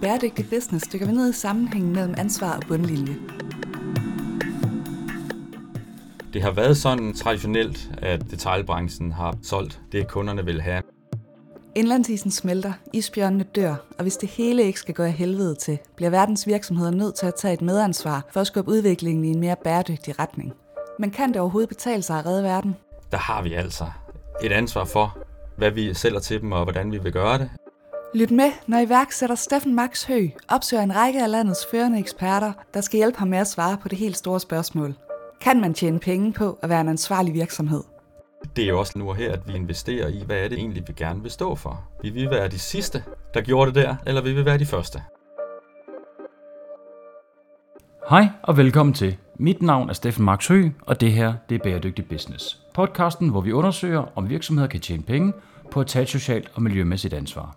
bæredygtig business dykker vi ned i sammenhængen mellem ansvar og bundlinje. Det har været sådan traditionelt, at detaljbranchen har solgt det, kunderne vil have. Indlandsisen smelter, isbjørnene dør, og hvis det hele ikke skal gå af helvede til, bliver verdens virksomheder nødt til at tage et medansvar for at skubbe udviklingen i en mere bæredygtig retning. Men kan det overhovedet betale sig at redde verden? Der har vi altså et ansvar for, hvad vi sælger til dem og hvordan vi vil gøre det. Lyt med, når iværksætter Steffen Max Hø opsøger en række af landets førende eksperter, der skal hjælpe ham med at svare på det helt store spørgsmål. Kan man tjene penge på at være en ansvarlig virksomhed? Det er jo også nu og her, at vi investerer i, hvad er det egentlig, vi gerne vil stå for. Vi vil være de sidste, der gjorde det der, eller vi vil være de første. Hej og velkommen til. Mit navn er Steffen Max Hø, og det her det er Bæredygtig Business. Podcasten, hvor vi undersøger, om virksomheder kan tjene penge på at tage et socialt og miljømæssigt ansvar.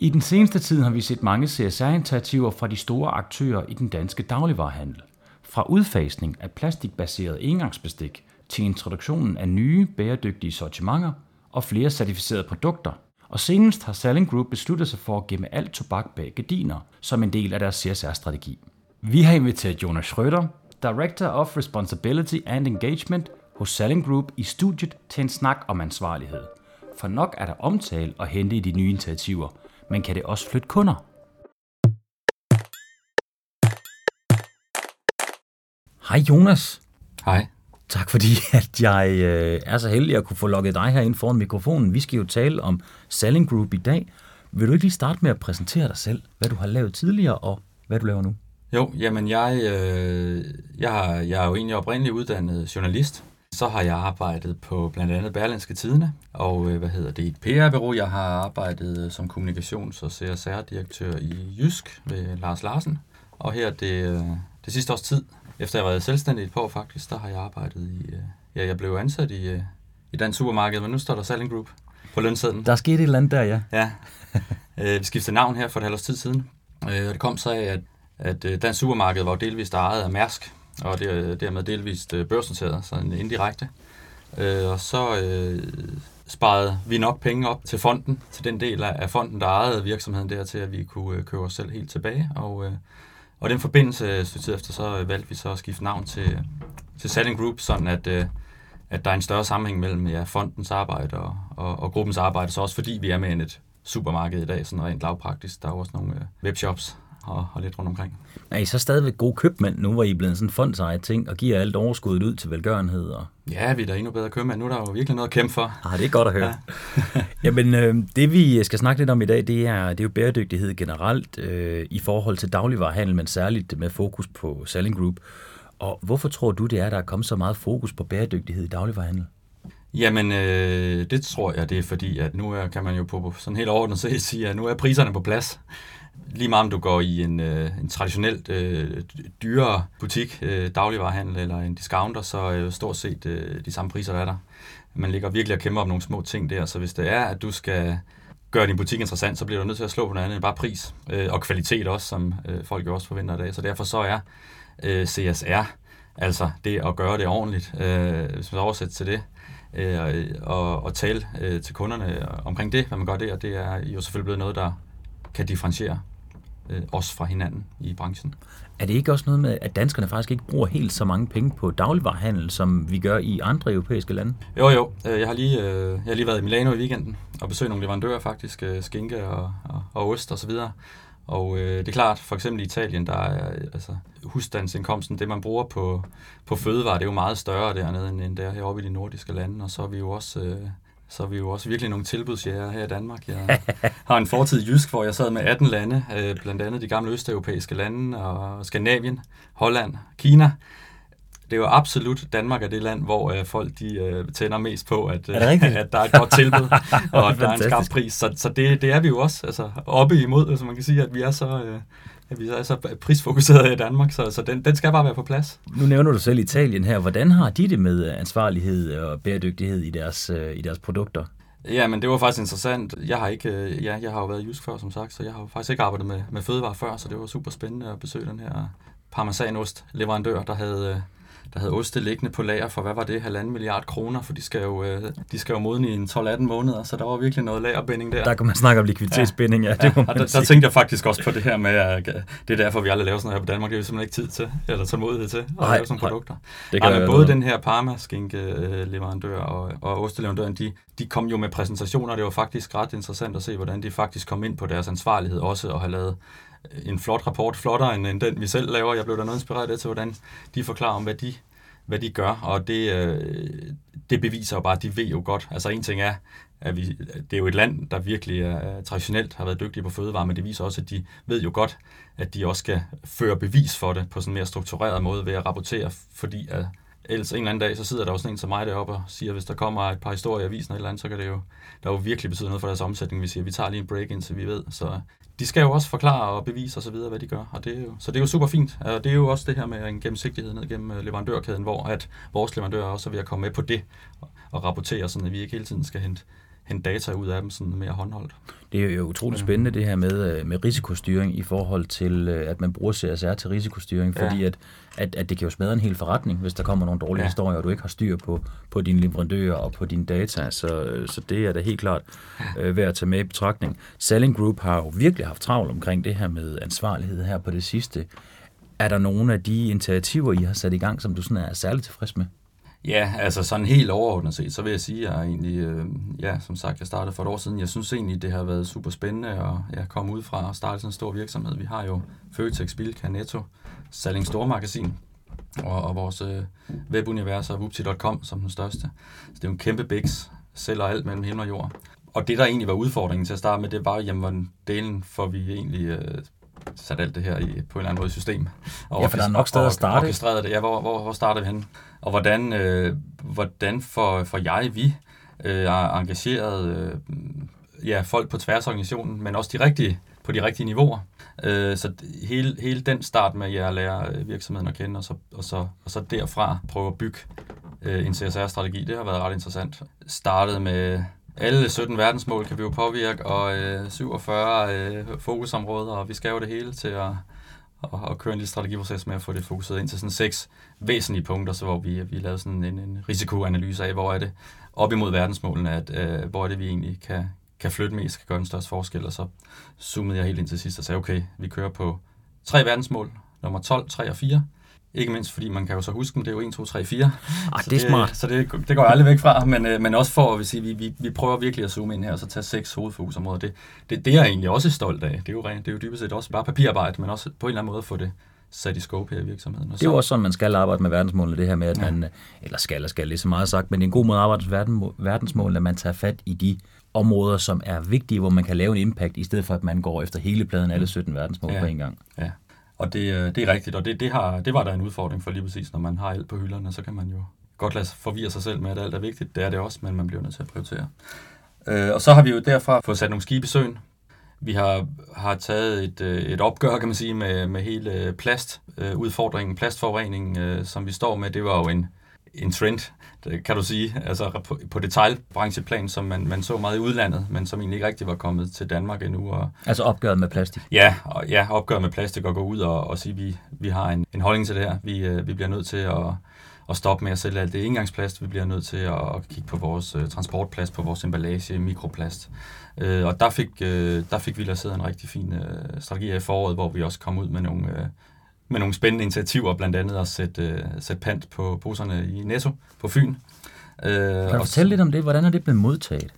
I den seneste tid har vi set mange CSR-initiativer fra de store aktører i den danske dagligvarerhandel. Fra udfasning af plastikbaseret engangsbestik til introduktionen af nye bæredygtige sortimenter og flere certificerede produkter. Og senest har Salling Group besluttet sig for at gemme alt tobak bag gardiner som en del af deres CSR-strategi. Vi har inviteret Jonas Schrøder, Director of Responsibility and Engagement hos Salling Group i studiet til en snak om ansvarlighed. For nok er der omtale og hente i de nye initiativer, men kan det også flytte kunder? Hej Jonas. Hej. Tak fordi, at jeg øh, er så heldig at kunne få lukket dig her ind foran mikrofonen. Vi skal jo tale om Selling Group i dag. Vil du ikke lige starte med at præsentere dig selv, hvad du har lavet tidligere og hvad du laver nu? Jo, jamen jeg, øh, jeg, har, jeg er jo egentlig oprindeligt uddannet journalist. Så har jeg arbejdet på blandt andet Berlinske Tidene, og øh, hvad hedder det, et PR-bureau. Jeg har arbejdet som kommunikations- og CSR-direktør i Jysk ved Lars Larsen. Og her det, øh, det sidste års tid, efter jeg været selvstændig et par år faktisk, der har jeg arbejdet i, øh, ja, jeg blev ansat i, øh, i dansk supermarked, men nu står der Selling Group på lønsedlen. Der er sket et eller andet der, ja. Ja, øh, vi skiftede navn her for et halvt års tid siden, øh, og det kom så af, at, at øh, dansk supermarked var delvist ejet af Mærsk, og det er dermed delvist øh, børsnoteret, så en indirekte. Øh, og så øh, sparede vi nok penge op til fonden, til den del af fonden, der ejede virksomheden der, til at vi kunne øh, købe os selv helt tilbage. Og, øh, og den forbindelse, tid efter, så valgte vi så at skifte navn til, til Selling Group, sådan at, øh, at der er en større sammenhæng mellem ja, fondens arbejde og, og, og gruppens arbejde, så også fordi vi er med i et supermarked i dag, sådan rent lavpraktisk. Der er også nogle øh, webshops og, og lidt rundt omkring. Er I så stadigvæk gode købmænd nu, hvor I er blevet sådan en fondsejet ting, og giver alt overskuddet ud til velgørenhed? Og... Ja, vi er da endnu bedre købmænd. Nu er der jo virkelig noget at kæmpe for. Ah, det er godt at høre. Ja. Jamen, øh, det vi skal snakke lidt om i dag, det er, det er jo bæredygtighed generelt øh, i forhold til dagligvarerhandel, men særligt med fokus på Selling Group. Og hvorfor tror du, det er, der er kommet så meget fokus på bæredygtighed i dagligvarerhandel? Jamen, øh, det tror jeg, det er fordi, at nu er, kan man jo på sådan helt overordnet set sige, at nu er priserne på plads lige meget om du går i en, øh, en traditionelt øh, dyrere butik, øh, dagligvarerhandel eller en discounter, så er jo stort set øh, de samme priser, der er der. Man ligger virkelig og kæmper om nogle små ting der, så hvis det er, at du skal gøre din butik interessant, så bliver du nødt til at slå på noget andet end bare pris. Øh, og kvalitet også, som øh, folk jo også forventer i dag. Så derfor så er øh, CSR, altså det at gøre det ordentligt, øh, hvis man oversætter til det, øh, og, og tale øh, til kunderne omkring det, hvad man gør der, det er jo selvfølgelig blevet noget, der kan differentiere øh, os fra hinanden i branchen. Er det ikke også noget med, at danskerne faktisk ikke bruger helt så mange penge på dagligvarerhandel, som vi gør i andre europæiske lande? Jo, jo. Øh, jeg har lige, øh, jeg har lige været i Milano i weekenden og besøgt nogle leverandører faktisk, øh, skinke og, og, og ost og så videre. Og øh, det er klart, for eksempel i Italien, der er altså, husstandsindkomsten, det man bruger på, på fødevarer, det er jo meget større dernede, end, end der heroppe i de nordiske lande. Og så er vi jo også øh, så er vi jo også virkelig nogle tilbudsjæger her i Danmark. Jeg har en fortid i Jysk, hvor jeg sad med 18 lande, øh, blandt andet de gamle østeuropæiske lande, og Skandinavien, Holland, Kina. Det er jo absolut, Danmark er det land, hvor øh, folk de øh, tænder mest på, at, at der er et godt tilbud, og at der er en skarp pris. Så, så det, det er vi jo også altså, oppe imod, så man kan sige, at vi er så... Øh, at vi er så prisfokuseret i Danmark, så, så den, den skal bare være på plads. Nu nævner du selv Italien her. Hvordan har de det med ansvarlighed og bæredygtighed i deres, øh, i deres produkter? Ja, men det var faktisk interessant. Jeg har ikke, øh, ja, jeg har jo været i Jysk før, som sagt, så jeg har faktisk ikke arbejdet med, med fødevare før, så det var super spændende at besøge den her parmesanost leverandør, der havde, øh, der havde oste liggende på lager for, hvad var det, halvanden milliard kroner, for de skal jo, øh, de skal jo modne i en 12-18 måneder, så der var virkelig noget lagerbinding der. Der kan man snakke om likviditetsbinding, ja. ja, det ja der, der tænkte jeg faktisk også på det her med, at det er derfor, vi aldrig laver sådan noget her på Danmark, det er jo simpelthen ikke tid til, eller tålmodighed til at nej, lave sådan produkter. Det kan ja, men både den her Parma-skinke-leverandør og, og osteleverandøren, de, de kom jo med præsentationer, det var faktisk ret interessant at se, hvordan de faktisk kom ind på deres ansvarlighed også, og har lavet en flot rapport, flottere end, end den vi selv laver. Jeg blev da noget inspireret af til, hvordan de forklarer om, hvad de, hvad de gør, og det, øh, det beviser jo bare, at de ved jo godt. Altså en ting er, at vi, det er jo et land, der virkelig er, traditionelt har været dygtige på fødevare, men det viser også, at de ved jo godt, at de også skal føre bevis for det på sådan en mere struktureret måde ved at rapportere, fordi at ellers en eller anden dag, så sidder der også en som mig deroppe og siger, hvis der kommer et par historier i avisen eller andet, så kan det jo, der jo virkelig betyde noget for deres omsætning, hvis vi tager lige en break, indtil vi ved. Så de skal jo også forklare og bevise osv., hvad de gør, og det er jo, så det er jo super fint. Og det er jo også det her med en gennemsigtighed ned gennem øh, leverandørkæden, hvor at vores leverandører også er ved at komme med på det og rapportere, sådan at vi ikke hele tiden skal hente hente data ud af dem sådan mere håndholdt. Det er jo utroligt spændende det her med, øh, med risikostyring i forhold til, øh, at man bruger CSR til risikostyring, fordi ja. at, at, at det kan jo smadre en hel forretning, hvis der kommer nogle dårlige ja. historier, og du ikke har styr på, på dine leverandører og på dine data, så, så det er da helt klart øh, værd at tage med i betragtning. Selling Group har jo virkelig haft travlt omkring det her med ansvarlighed her på det sidste. Er der nogle af de initiativer, I har sat i gang, som du sådan er særligt tilfreds med? Ja, altså sådan helt overordnet set, så vil jeg sige, at jeg egentlig, øh, ja, som sagt, jeg startede for et år siden. Jeg synes egentlig, det har været super spændende at ja, komme ud fra og starte sådan en stor virksomhed. Vi har jo Føtex, Bilka, Netto, Salling Stormagasin og, og vores øh, webunivers og wupti.com som den største. Så det er jo en kæmpe biks, sælger alt mellem himmel og jord. Og det, der egentlig var udfordringen til at starte med, det var, jamen, hvordan delen får vi egentlig øh, sat alt det her i, på en eller anden måde system. Og ja, for der er nok steder at starte. Det. Ja, hvor, hvor, hvor starter vi henne? Og hvordan, øh, hvordan får, får jeg, vi, øh, engageret øh, ja, folk på tværs af organisationen, men også de rigtige, på de rigtige niveauer. Øh, så hele, hele den start med at lære øh, virksomheden at kende, og så, og så, og så derfra prøve at bygge øh, en CSR-strategi, det har været ret interessant. Startet med alle 17 verdensmål kan vi jo påvirke, og øh, 47 øh, fokusområder, og vi skal jo det hele til at, at, at køre en lille strategiproces med at få det fokuseret ind til sådan seks væsentlige punkter, så hvor vi, vi lavede sådan en, en risikoanalyse af, hvor er det op imod verdensmålene, at, øh, hvor er det, vi egentlig kan, kan flytte mest, kan gøre den største forskel, og så zoomede jeg helt ind til sidst og sagde, okay, vi kører på tre verdensmål, nummer 12, 3 og 4, ikke mindst fordi man kan jo så huske dem, det er jo 1, 2, 3, 4. Ej, det er smart. Så det, det går jeg aldrig væk fra, men, øh, men også for at sige, vi, vi, vi prøver virkelig at zoome ind her og så tage seks hovedfokusområder. Det, det, det er jeg egentlig også stolt af. Det er jo, rent, det er jo dybest set også bare papirarbejde, men også på en eller anden måde at få det sat i scope her i virksomheden. Og det er jo også sådan, man skal arbejde med verdensmålene, det her med, at ja. man, eller skal og skal, det er så meget sagt, men det er en god måde at arbejde med verdensmålene, at man tager fat i de områder, som er vigtige, hvor man kan lave en impact, i stedet for at man går efter hele pladen, alle 17 verdensmål ja. på en gang. Ja, og det, øh, det er rigtigt, og det, det, har, det var der en udfordring for lige præcis, når man har alt på hylderne, så kan man jo godt lade forvirre sig selv med, at alt er vigtigt. Det er det også, men man bliver nødt til at prioritere. Øh, og så har vi jo derfra fået sat nogle skibe i søen. Vi har, har taget et, øh, et opgør, kan man sige, med, med hele plastudfordringen, plastforureningen, øh, som vi står med. Det var jo en, en trend, kan du sige, altså på, på detaljbrancheplan, som man, man så meget i udlandet, men som egentlig ikke rigtig var kommet til Danmark endnu. Og, altså opgøret med plastik? Ja, og, ja opgøret med plastik og gå ud og, og sige, at vi, vi har en, en holdning til det her. Vi, øh, vi bliver nødt til at, at stoppe med at sælge alt det engangsplast. Vi bliver nødt til at, at kigge på vores uh, transportplast, på vores emballage, mikroplast. Uh, og der fik, uh, der fik vi lanceret en rigtig fin uh, strategi i foråret, hvor vi også kom ud med nogle... Uh, med nogle spændende initiativer, blandt andet at sætte, uh, sætte pant på poserne i Netto på Fyn. Uh, kan du fortælle lidt om det? Hvordan er det blevet modtaget?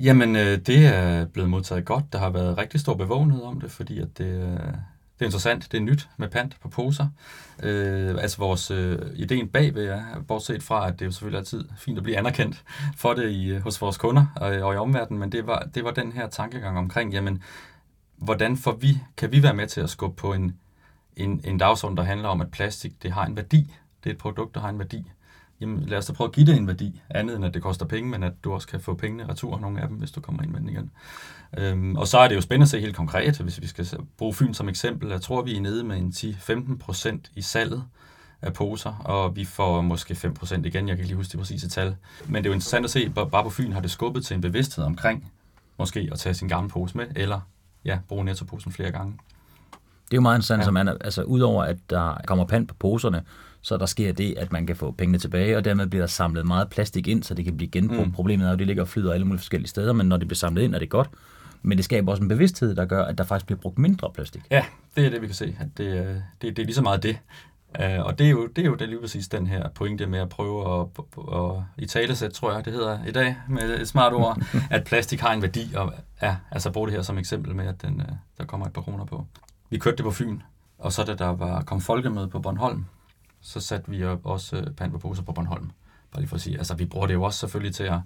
Jamen, uh, det er blevet modtaget godt. Der har været rigtig stor bevågenhed om det, fordi at det, uh, det er interessant. Det er nyt med pant på poser. Uh, altså vores uh, ideen bagved er, bortset fra, at det er jo selvfølgelig altid fint at blive anerkendt for det i, hos vores kunder og, og i omverdenen, men det var, det var den her tankegang omkring, jamen, hvordan får vi, kan vi være med til at skubbe på en en, en dagsorden, der handler om, at plastik det har en værdi. Det er et produkt, der har en værdi. Jamen lad os da prøve at give det en værdi, andet end at det koster penge, men at du også kan få pengene retur, nogle af dem, hvis du kommer ind med den igen. Øhm, og så er det jo spændende at se helt konkret, hvis vi skal bruge Fyn som eksempel. Jeg tror, vi er nede med en 10-15% i salget af poser, og vi får måske 5% igen, jeg kan ikke lige huske det præcise tal. Men det er jo interessant at se, bare på Fyn har det skubbet til en bevidsthed omkring, måske at tage sin gamle pose med, eller ja, bruge nettoposen flere gange. Det er jo meget interessant, ja. så man, altså udover at der kommer pant på poserne, så der sker det, at man kan få pengene tilbage, og dermed bliver der samlet meget plastik ind, så det kan blive genbrugt. Mm. Problemet er jo, at det ligger og flyder alle mulige forskellige steder, men når det bliver samlet ind, er det godt. Men det skaber også en bevidsthed, der gør, at der faktisk bliver brugt mindre plastik. Ja, det er det, vi kan se. At det, øh, det, det er lige så meget det. Uh, og det er, jo, det er jo det lige præcis den her pointe med at prøve at, at i talesæt, tror jeg, det hedder i dag med et smart ord, at plastik har en værdi, og ja, altså bruge det her som eksempel med, at den, øh, der kommer et par kroner på. Vi kørte det på Fyn, og så da der var, kom folkemøde på Bornholm, så satte vi også øh, pandeposer på på Bornholm. Bare lige for at sige, altså vi bruger det jo også selvfølgelig til at,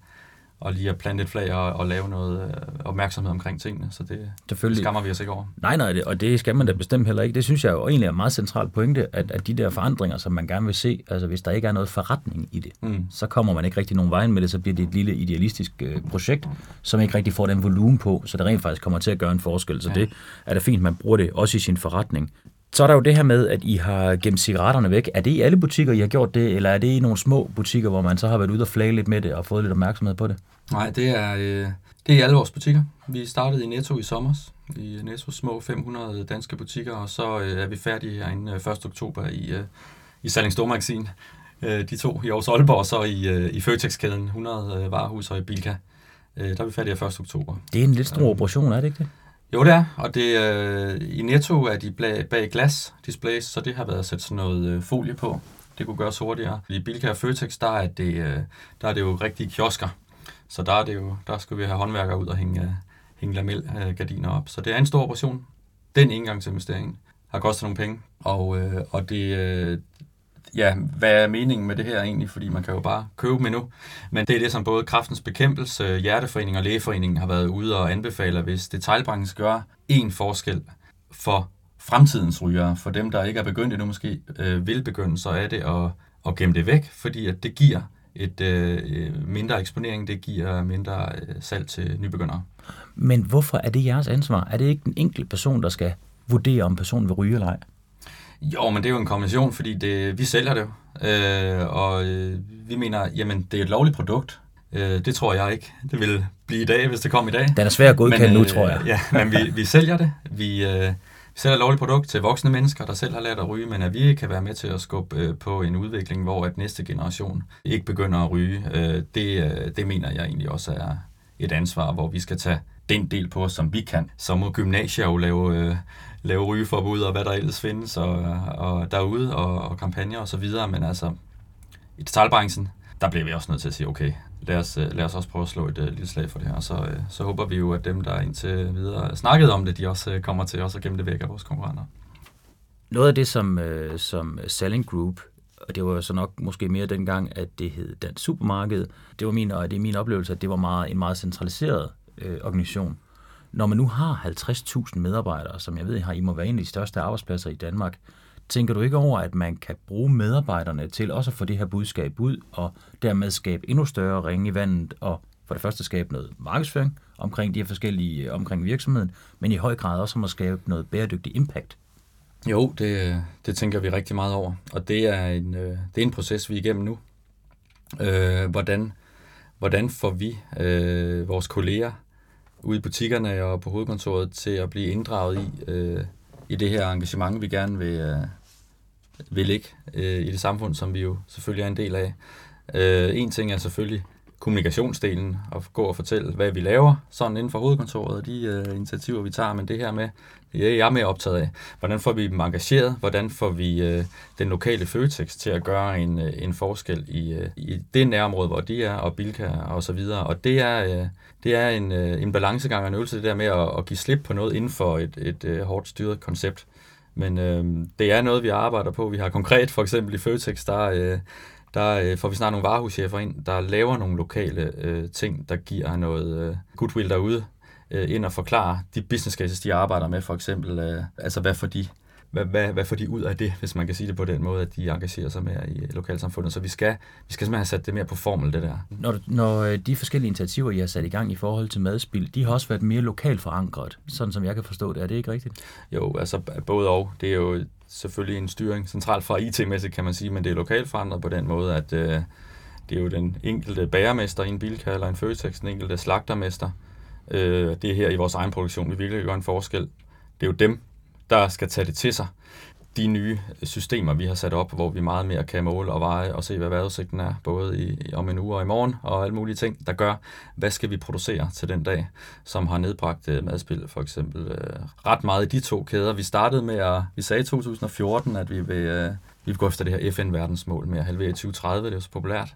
og lige at plante et flag og, og lave noget øh, opmærksomhed omkring tingene, så det, det skammer vi os ikke over. Nej, nej, det, og det skal man da bestemt heller ikke. Det synes jeg jo egentlig er en meget central pointe, at, at de der forandringer, som man gerne vil se, altså hvis der ikke er noget forretning i det, Mm. så kommer man ikke rigtig nogen vejen med det, så bliver det et lille idealistisk øh, projekt, som ikke rigtig får den volumen på, så det rent faktisk kommer til at gøre en forskel. Så ja. det er da fint, man bruger det også i sin forretning. Så er der jo det her med, at I har gemt cigaretterne væk. Er det i alle butikker, I har gjort det, eller er det i nogle små butikker, hvor man så har været ude og flage lidt med det og fået lidt opmærksomhed på det? Nej, det er, øh, det er i alle vores butikker. Vi startede i Netto i sommer, i Nettos små 500 danske butikker, og så øh, er vi færdige herinde øh, 1. oktober i, øh, i Salling Stormagasin. Øh, de to i Aarhus Aalborg, og så i, øh, i Føtex-kæden, 100 øh, varehus og i Bilka. Øh, der er vi færdige 1. oktober. Det er en lidt stor operation, er det ikke det? Jo, det er, og det, øh, i Netto er de bag, bag glas displays, så det har været sat sådan noget øh, folie på. Det kunne gøres hurtigere. I Bilka og Føtex, der er det, øh, der er det jo rigtige kiosker. Så der, er det jo, der skal vi have håndværkere ud og hænge, øh, hænge lamelgardiner op. Så det er en stor operation. Den engangsinvestering har kostet nogle penge. Og, øh, og det, øh, ja, hvad er meningen med det her egentlig? Fordi man kan jo bare købe dem endnu. Men det er det, som både Kraftens Bekæmpelse, Hjerteforeningen og Lægeforeningen har været ude og anbefaler, hvis detaljbranchen skal gøre en forskel for fremtidens rygere, for dem, der ikke er begyndt endnu måske øh, vil begynde, så er det at, at gemme det væk, fordi at det giver et øh, øh, mindre eksponering, det giver mindre øh, salg til nybegyndere. Men hvorfor er det jeres ansvar? Er det ikke den enkelte person, der skal vurdere, om personen vil ryge eller ej? Jo, men det er jo en kombination, fordi det, vi sælger det. Øh, og øh, vi mener, jamen det er et lovligt produkt. Øh, det tror jeg ikke. Det vil blive i dag, hvis det kom i dag. Den er svær at godkende Men, nu, øh, tror jeg. Ja, men vi, vi sælger det. Vi, øh, vi sælger et lovligt produkt til voksne mennesker, der selv har lært at ryge, men at vi kan være med til at skubbe øh, på en udvikling, hvor at næste generation ikke begynder at ryge, øh, det, øh, det mener jeg egentlig også er et ansvar, hvor vi skal tage den del på os, som vi kan. Så må gymnasier jo lave, øh, lave rygeforbud og hvad der ellers findes og, og derude og, og kampagner og så videre, men altså i detaljbranchen, der bliver vi også nødt til at sige, okay, lad os, øh, lad os også prøve at slå et uh, lille slag for det her, og så, uh, så håber vi jo, at dem, der indtil videre snakket om det, de også uh, kommer til også at gemme det væk af vores konkurrenter. Noget af det, som, øh, som Selling Group, og det var jo så nok måske mere dengang, at det hed Dansk Supermarked, det var min, og det er min oplevelse, at det var meget, en meget centraliseret øh, organisation. Når man nu har 50.000 medarbejdere, som jeg ved, har I må være en af de største arbejdspladser i Danmark, tænker du ikke over, at man kan bruge medarbejderne til også at få det her budskab ud, og dermed skabe endnu større ringe i vandet, og for det første skabe noget markedsføring omkring de her forskellige, øh, omkring virksomheden, men i høj grad også om at skabe noget bæredygtig impact. Jo, det, det tænker vi rigtig meget over, og det er en, øh, det er en proces, vi er igennem nu. Øh, hvordan, hvordan får vi øh, vores kolleger ude i butikkerne og på hovedkontoret til at blive inddraget i, øh, i det her engagement, vi gerne vil, øh, vil ligge øh, i det samfund, som vi jo selvfølgelig er en del af. Øh, en ting er selvfølgelig kommunikationsdelen, og gå og fortælle, hvad vi laver, sådan inden for hovedkontoret, og de øh, initiativer, vi tager, men det her med, det er jeg mere optaget af. Hvordan får vi dem engageret? Hvordan får vi øh, den lokale Føtex til at gøre en, øh, en forskel i, øh, i det nærområde, hvor de er, og Bilka og så videre. Og det er, øh, det er en, øh, en balancegang og en øvelse, det der med at, at give slip på noget inden for et, et øh, hårdt styret koncept. Men øh, det er noget, vi arbejder på. Vi har konkret, for eksempel i Føtex, der, øh, der øh, får vi snart nogle varehuschefer ind, der laver nogle lokale øh, ting, der giver noget øh, goodwill derude, øh, ind og forklare de business cases, de arbejder med, for eksempel, øh, altså hvad får de hvad, hvad, hvad får de ud af det, hvis man kan sige det på den måde, at de engagerer sig mere i lokalsamfundet. Så vi skal, vi skal simpelthen have sat det mere på formel, det der. Når, når øh, de forskellige initiativer, I har sat i gang i forhold til madspil, de har også været mere lokalt forankret, sådan som jeg kan forstå det. Er det ikke rigtigt? Jo, altså både og. Det er jo selvfølgelig en styring centralt fra IT-mæssigt, kan man sige, men det er lokalt forandret på den måde, at øh, det er jo den enkelte bagermester i en Bilka eller en Føtex, den enkelte slagtermester. Øh, det er her i vores egen produktion, vi virkelig gør en forskel. Det er jo dem, der skal tage det til sig de nye systemer, vi har sat op, hvor vi meget mere kan måle og veje og se, hvad vejrudsigten er, både i, om en uge og i morgen, og alle mulige ting, der gør, hvad skal vi producere til den dag, som har nedbragt øh, uh, madspil for eksempel øh, ret meget i de to kæder. Vi startede med at, vi sagde i 2014, at vi vil, øh, vi vil gå efter det her FN-verdensmål med at halvere i 2030, det er jo så populært.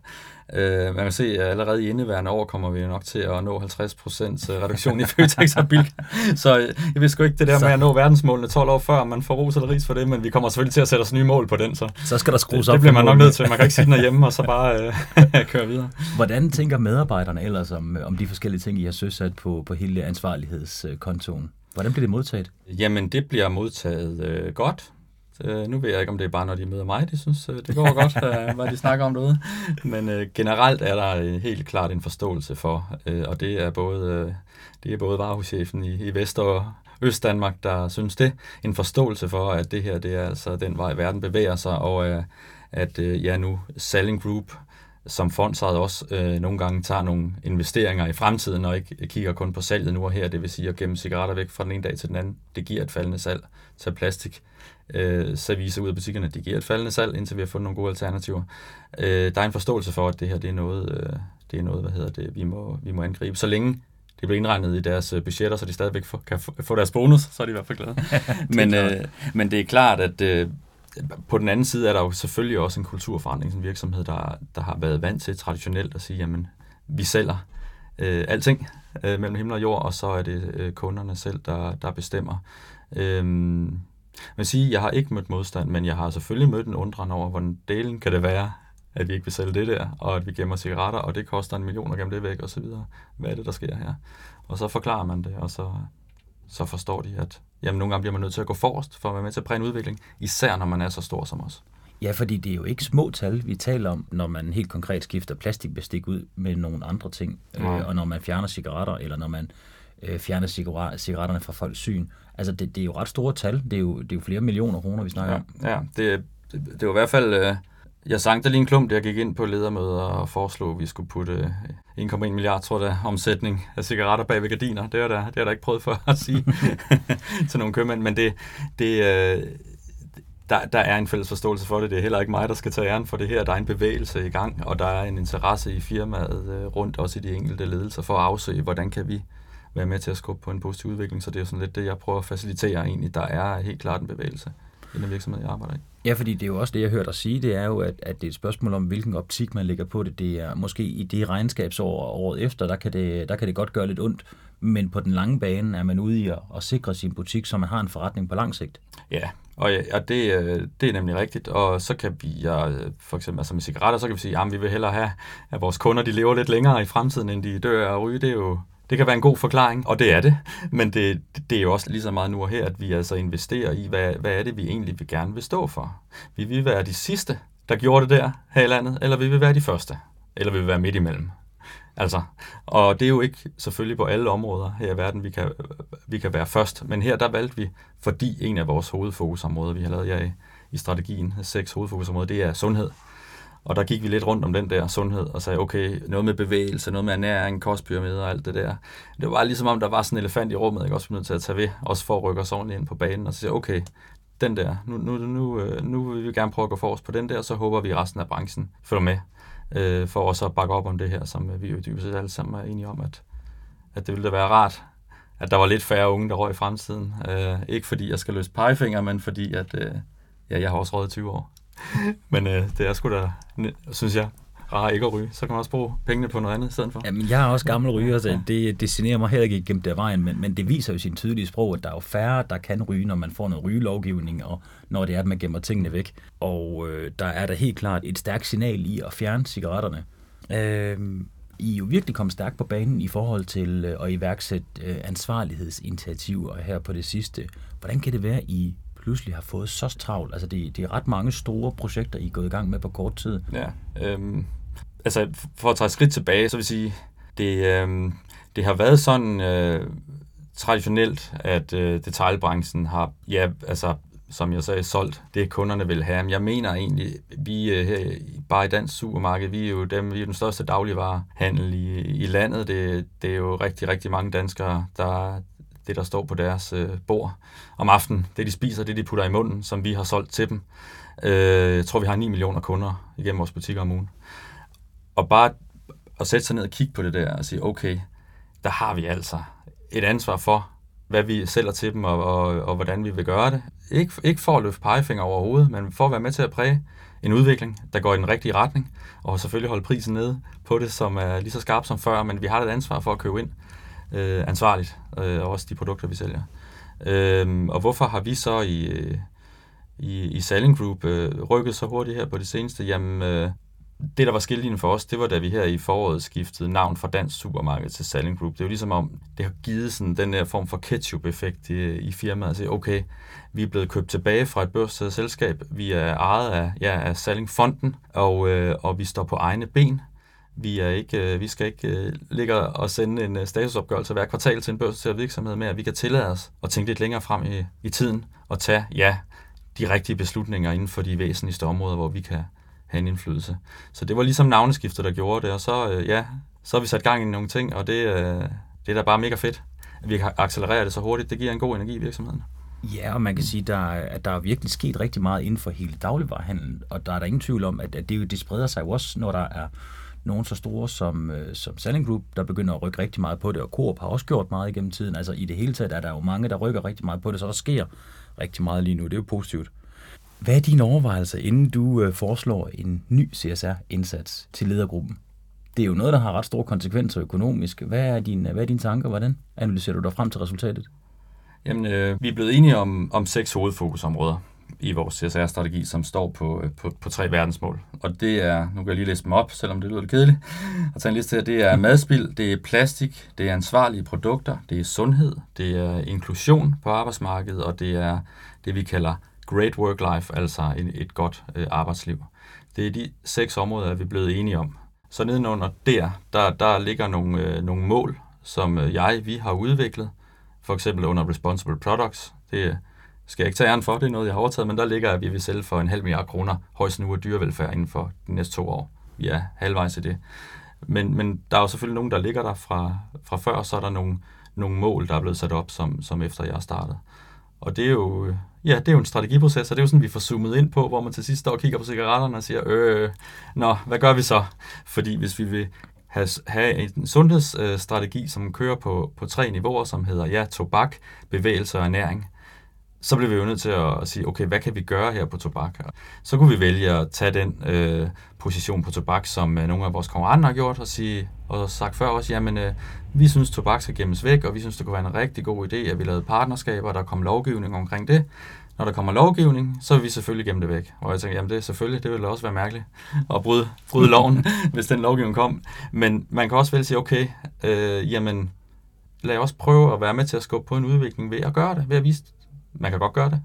Øh, man kan se, at allerede i indeværende år kommer vi nok til at nå 50% reduktion i Føtex og Bilka. Så øh, jeg ved sgu ikke det der så. med at nå verdensmålene 12 år før, man får ros eller ris for det, men vi kommer selvfølgelig til at sætte os nye mål på den. Så, så skal der skrues det, op. Det bliver man nok nødt til. Man kan ikke sidde derhjemme og så bare øh, køre videre. Hvordan tænker medarbejderne ellers om, om de forskellige ting, I har søsat på, på hele ansvarlighedskontoen? Hvordan bliver det modtaget? Jamen, det bliver modtaget øh, godt. Øh, nu ved jeg ikke, om det er bare, når de møder mig, de synes, øh, det går godt, øh, hvad de snakker om derude. Men øh, generelt er der helt klart en forståelse for, øh, og det er både, øh, det er både varehuschefen i, i Vest- og Øst-Danmark, der synes det. En forståelse for, at det her det er altså den vej, verden bevæger sig, og øh, at øh, ja, nu Selling Group som fondsejet også øh, nogle gange tager nogle investeringer i fremtiden, og ikke kigger kun på salget nu og her, det vil sige at gemme cigaretter væk fra den ene dag til den anden. Det giver et faldende salg. til plastik øh, service ud af butikkerne, det giver et faldende salg, indtil vi har fundet nogle gode alternativer. Øh, der er en forståelse for, at det her det er noget, øh, det er noget hvad hedder det, vi må, vi må angribe. Så længe det bliver indregnet i deres øh, budgetter, så de stadigvæk får, kan få deres bonus, så er de i hvert fald glade. men, øh, men det er klart, at øh, på den anden side er der jo selvfølgelig også en kulturforandring, som virksomhed, der, der har været vant til traditionelt at sige, jamen, vi sælger øh, alting øh, mellem himmel og jord, og så er det øh, kunderne selv, der, der bestemmer. Øh, men sige, jeg har ikke mødt modstand, men jeg har selvfølgelig mødt en undren over, hvordan delen kan det være, at vi ikke vil sælge det der, og at vi gemmer cigaretter, og det koster en million at gemme det væk, og så videre. Hvad er det, der sker her? Og så forklarer man det, og så, så forstår de, at jamen, nogle gange bliver man nødt til at gå forrest for at være med til at præge en udvikling, især når man er så stor som os. Ja, fordi det er jo ikke små tal, vi taler om, når man helt konkret skifter plastikbestik ud med nogle andre ting, ja. øh, og når man fjerner cigaretter, eller når man øh, fjerne cigaretterne fra folks syn. Altså, det, det er jo ret store tal. Det er jo, det er jo flere millioner kroner, vi snakker ja, om. Ja, det, det, var i hvert fald... Øh, jeg sang det lige en klump, da jeg gik ind på ledermøder og foreslog, at vi skulle putte 1,1 milliard, tror jeg, omsætning af cigaretter bag ved gardiner. Det er der, det har der ikke prøvet for at sige til nogle købmænd, men det, det, øh, der, der er en fælles forståelse for det. Det er heller ikke mig, der skal tage æren for det her. Der er en bevægelse i gang, og der er en interesse i firmaet øh, rundt, også i de enkelte ledelser, for at afsøge, hvordan kan vi være med til at skubbe på en positiv udvikling. Så det er sådan lidt det, jeg prøver at facilitere egentlig. Der er helt klart en bevægelse i den virksomhed, jeg arbejder i. Ja, fordi det er jo også det, jeg hørte dig sige, det er jo, at, at det er et spørgsmål om, hvilken optik man lægger på det. Det er måske i det regnskabsår året efter, der kan, det, der kan det godt gøre lidt ondt, men på den lange bane er man ude i at, at sikre sin butik, så man har en forretning på lang sigt. Ja, og, ja, og det, øh, det er nemlig rigtigt. Og så kan vi, ja, for eksempel altså med cigaretter, så kan vi sige, at vi vil hellere have, at vores kunder de lever lidt længere i fremtiden, end de dør at ryge. Det er jo det kan være en god forklaring, og det er det. Men det, det er jo også lige så meget nu og her, at vi altså investerer i, hvad, hvad er det, vi egentlig vil gerne vil stå for. Vi vil være de sidste, der gjorde det der her i landet, eller vi vil være de første, eller vi vil være midt imellem. Altså, og det er jo ikke selvfølgelig på alle områder her i verden, vi kan, vi kan være først. Men her der valgte vi, fordi en af vores hovedfokusområder, vi har lavet jer i, i strategien, seks hovedfokusområder, det er sundhed. Og der gik vi lidt rundt om den der sundhed og sagde, okay, noget med bevægelse, noget med ernæring, kostpyramide og alt det der. Det var ligesom om, der var sådan en elefant i rummet, jeg også var nødt til at tage ved, også for at rykke os ordentligt ind på banen og sige, okay, den der, nu, nu, nu, øh, nu vil vi gerne prøve at gå forrest på den der, så håber vi, at resten af branchen følger med, øh, for også at bakke op om det her, som øh, vi jo dybest set alle sammen er enige om, at, at det ville da være rart, at der var lidt færre unge, der røg i fremtiden. Øh, ikke fordi jeg skal løse pegefinger, men fordi, at øh, ja, jeg har også røget 20 år. Men øh, det er sgu da, synes jeg, rare ikke at ryge. Så kan man også bruge pengene på noget andet i stedet for. Jamen, jeg er også gammel ryger, så det, det generer mig heller ikke gennem der vejen, men, men det viser jo sin tydelige sprog, at der er jo færre, der kan ryge, når man får noget rygelovgivning, og når det er, at man gemmer tingene væk. Og øh, der er der helt klart et stærkt signal i at fjerne cigaretterne. Øh, I er jo virkelig kommet stærkt på banen i forhold til øh, at iværksætte øh, ansvarlighedsinitiativer her på det sidste. Hvordan kan det være, I pludselig har fået så travlt? Altså, det, det er ret mange store projekter, I er gået i gang med på kort tid. Ja, øhm, altså for at tage et skridt tilbage, så vil jeg sige, det, øhm, det har været sådan øh, traditionelt, at øh, detaljbranchen har, ja, altså som jeg sagde, solgt det, kunderne vil have. Men jeg mener egentlig, vi øh, her bare i dansk supermarked, vi er jo dem, vi er den største dagligvarehandel i, i landet. Det, det er jo rigtig, rigtig mange danskere, der, det, der står på deres øh, bord om aftenen. Det, de spiser, det, de putter i munden, som vi har solgt til dem. Øh, jeg tror, vi har 9 millioner kunder igennem vores butikker om ugen. Og bare at sætte sig ned og kigge på det der og sige, okay, der har vi altså et ansvar for, hvad vi sælger til dem, og, og, og hvordan vi vil gøre det. Ikke, ikke for at løfte pegefinger overhovedet, men for at være med til at præge en udvikling, der går i den rigtige retning, og selvfølgelig holde prisen nede på det, som er lige så skarp som før, men vi har et ansvar for at købe ind øh, ansvarligt, øh, og også de produkter, vi sælger. Øh, og hvorfor har vi så i, øh, i, i Selling Group øh, rykket så hurtigt her på det seneste? Jamen, øh, det, der var skillelinjen for os, det var, da vi her i foråret skiftede navn fra Dansk Supermarked til Selling Group. Det er jo ligesom om, det har givet sådan den der form for ketchup-effekt i, i firmaet. Altså, okay, vi er blevet købt tilbage fra et børsstedet selskab. Vi er ejet af, ja, af Selling Fonden, og, øh, og vi står på egne ben. Vi, er ikke, øh, vi skal ikke øh, ligge og sende en øh, statusopgørelse hver kvartal til en børsnoteret virksomhed med, at vi kan tillade os at tænke lidt længere frem i, i tiden og tage, ja, de rigtige beslutninger inden for de væsentligste områder, hvor vi kan, have en indflydelse. Så det var ligesom navneskiftet, der gjorde det, og så, ja, så har vi sat gang i nogle ting, og det, det er da bare mega fedt, at vi kan accelerere det så hurtigt. Det giver en god energi i virksomheden. Ja, og man kan sige, der, at der er virkelig sket rigtig meget inden for hele dagligvarerhandlen, og der er der ingen tvivl om, at, at det, det spreder sig jo også, når der er nogen så store som, øh, som Selling Group, der begynder at rykke rigtig meget på det, og Coop har også gjort meget igennem tiden. Altså i det hele taget er der jo mange, der rykker rigtig meget på det, så der sker rigtig meget lige nu. Det er jo positivt. Hvad er dine overvejelser, inden du øh, foreslår en ny CSR-indsats til ledergruppen? Det er jo noget, der har ret store konsekvenser økonomisk. Hvad er, din, hvad er dine tanker? Hvordan analyserer du dig frem til resultatet? Jamen, øh, vi er blevet enige om, om seks hovedfokusområder i vores CSR-strategi, som står på, øh, på, på tre verdensmål. Og det er, nu kan jeg lige læse dem op, selvom det lyder lidt kedeligt, at tage en liste her. Det er madspild, det er plastik, det er ansvarlige produkter, det er sundhed, det er inklusion på arbejdsmarkedet, og det er det, vi kalder great work life, altså et, et godt øh, arbejdsliv. Det er de seks områder, vi er blevet enige om. Så nedenunder der, der, der ligger nogle, øh, nogle mål, som øh, jeg, vi har udviklet, for eksempel under Responsible Products. Det skal jeg ikke tage æren for, det er noget, jeg har overtaget, men der ligger, at vi vil sælge for en halv milliard kroner højst nu af dyrevelfærd inden for de næste to år. Vi er halvvejs i det. Men, men der er jo selvfølgelig nogen, der ligger der fra, fra før, og så er der nogle, nogle mål, der er blevet sat op, som, som efter jeg startede. Og det er jo, ja, det er jo en strategiproces, og det er jo sådan, vi får zoomet ind på, hvor man til sidst står og kigger på cigaretterne og siger, øh, nå, hvad gør vi så? Fordi hvis vi vil have, have en sundhedsstrategi, som kører på, på tre niveauer, som hedder ja, tobak, bevægelse og ernæring, så blev vi jo nødt til at sige, okay, hvad kan vi gøre her på tobak? Så kunne vi vælge at tage den øh, position på tobak, som øh, nogle af vores konkurrenter har gjort, og, sige, og sagt før også, jamen, øh, vi synes, tobak skal gemmes væk, og vi synes, det kunne være en rigtig god idé, at vi lavede partnerskaber, og der kom lovgivning omkring det. Når der kommer lovgivning, så vil vi selvfølgelig gemme det væk. Og jeg tænkte, jamen det er selvfølgelig, det ville også være mærkeligt at bryde, bryde loven, hvis den lovgivning kom. Men man kan også vel sige, okay, øh, jamen lad os prøve at være med til at skubbe på en udvikling ved at gøre det, ved at vise, man kan godt gøre det.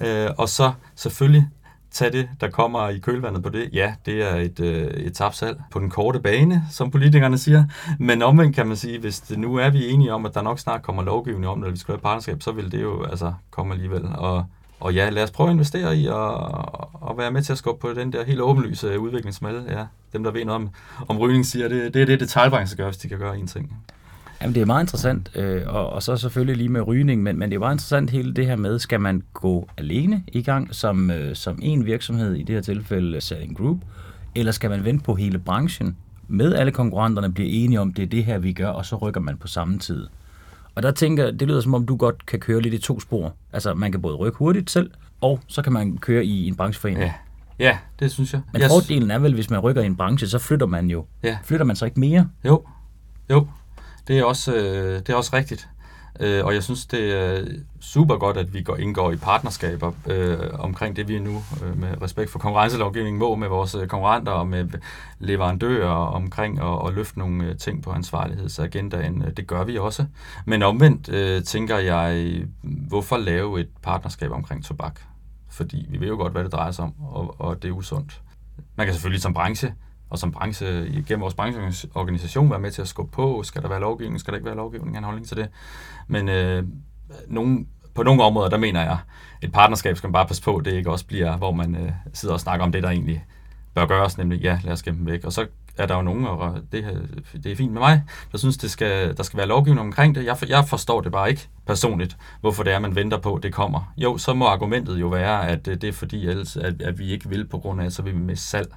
Øh, og så selvfølgelig tage det, der kommer i kølvandet på det. Ja, det er et, øh, et tabsal på den korte bane, som politikerne siger. Men omvendt kan man sige, hvis det nu er vi enige om, at der nok snart kommer lovgivning om det, eller vi skal have partnerskab, så vil det jo altså komme alligevel. Og, og ja, lad os prøve at investere i og, og være med til at skubbe på den der helt åbenlyse udviklingsmalle. Ja, dem, der ved noget om, om rygning, siger, det, det er det, detaljbranchen gør, hvis de kan gøre en ting. Jamen, det er meget interessant, øh, og, og så selvfølgelig lige med rygning, men, men det er meget interessant hele det her med, skal man gå alene i gang som, øh, som en virksomhed, i det her tilfælde Selling Group, eller skal man vente på hele branchen, med alle konkurrenterne bliver enige om, det er det her, vi gør, og så rykker man på samme tid. Og der tænker det lyder som om, du godt kan køre lidt i to spor. Altså, man kan både rykke hurtigt selv, og så kan man køre i en brancheforening. Ja. Ja, det synes jeg. Men fordelen er vel, hvis man rykker i en branche, så flytter man jo. Ja. Flytter man så ikke mere? Jo, jo. Det er også, øh, det er også rigtigt. Øh, og jeg synes, det er super godt, at vi går indgår i partnerskaber øh, omkring det, vi nu øh, med respekt for konkurrencelovgivningen må med vores øh, konkurrenter og med leverandører omkring at, at løfte nogle øh, ting på ansvarlighedsagendaen. Det gør vi også. Men omvendt øh, tænker jeg, hvorfor lave et partnerskab omkring tobak? Fordi vi ved jo godt, hvad det drejer sig om, og, og det er usundt. Man kan selvfølgelig som branche og som branche, gennem vores brancheorganisation, være med til at skubbe på. Skal der være lovgivning? Skal der ikke være lovgivning? En holdning til det. Men øh, nogen, på nogle områder, der mener jeg, et partnerskab skal man bare passe på, det ikke også bliver, hvor man øh, sidder og snakker om det, der egentlig bør gøres, nemlig ja, lad os gemme dem væk. Og så er der jo nogen, og det, øh, det er fint med mig, der synes, det skal, der skal være lovgivning omkring det. Jeg, jeg forstår det bare ikke personligt, hvorfor det er, man venter på, at det kommer. Jo, så må argumentet jo være, at øh, det er fordi, ellers, at, at vi ikke vil på grund af, at så vil vi med salg.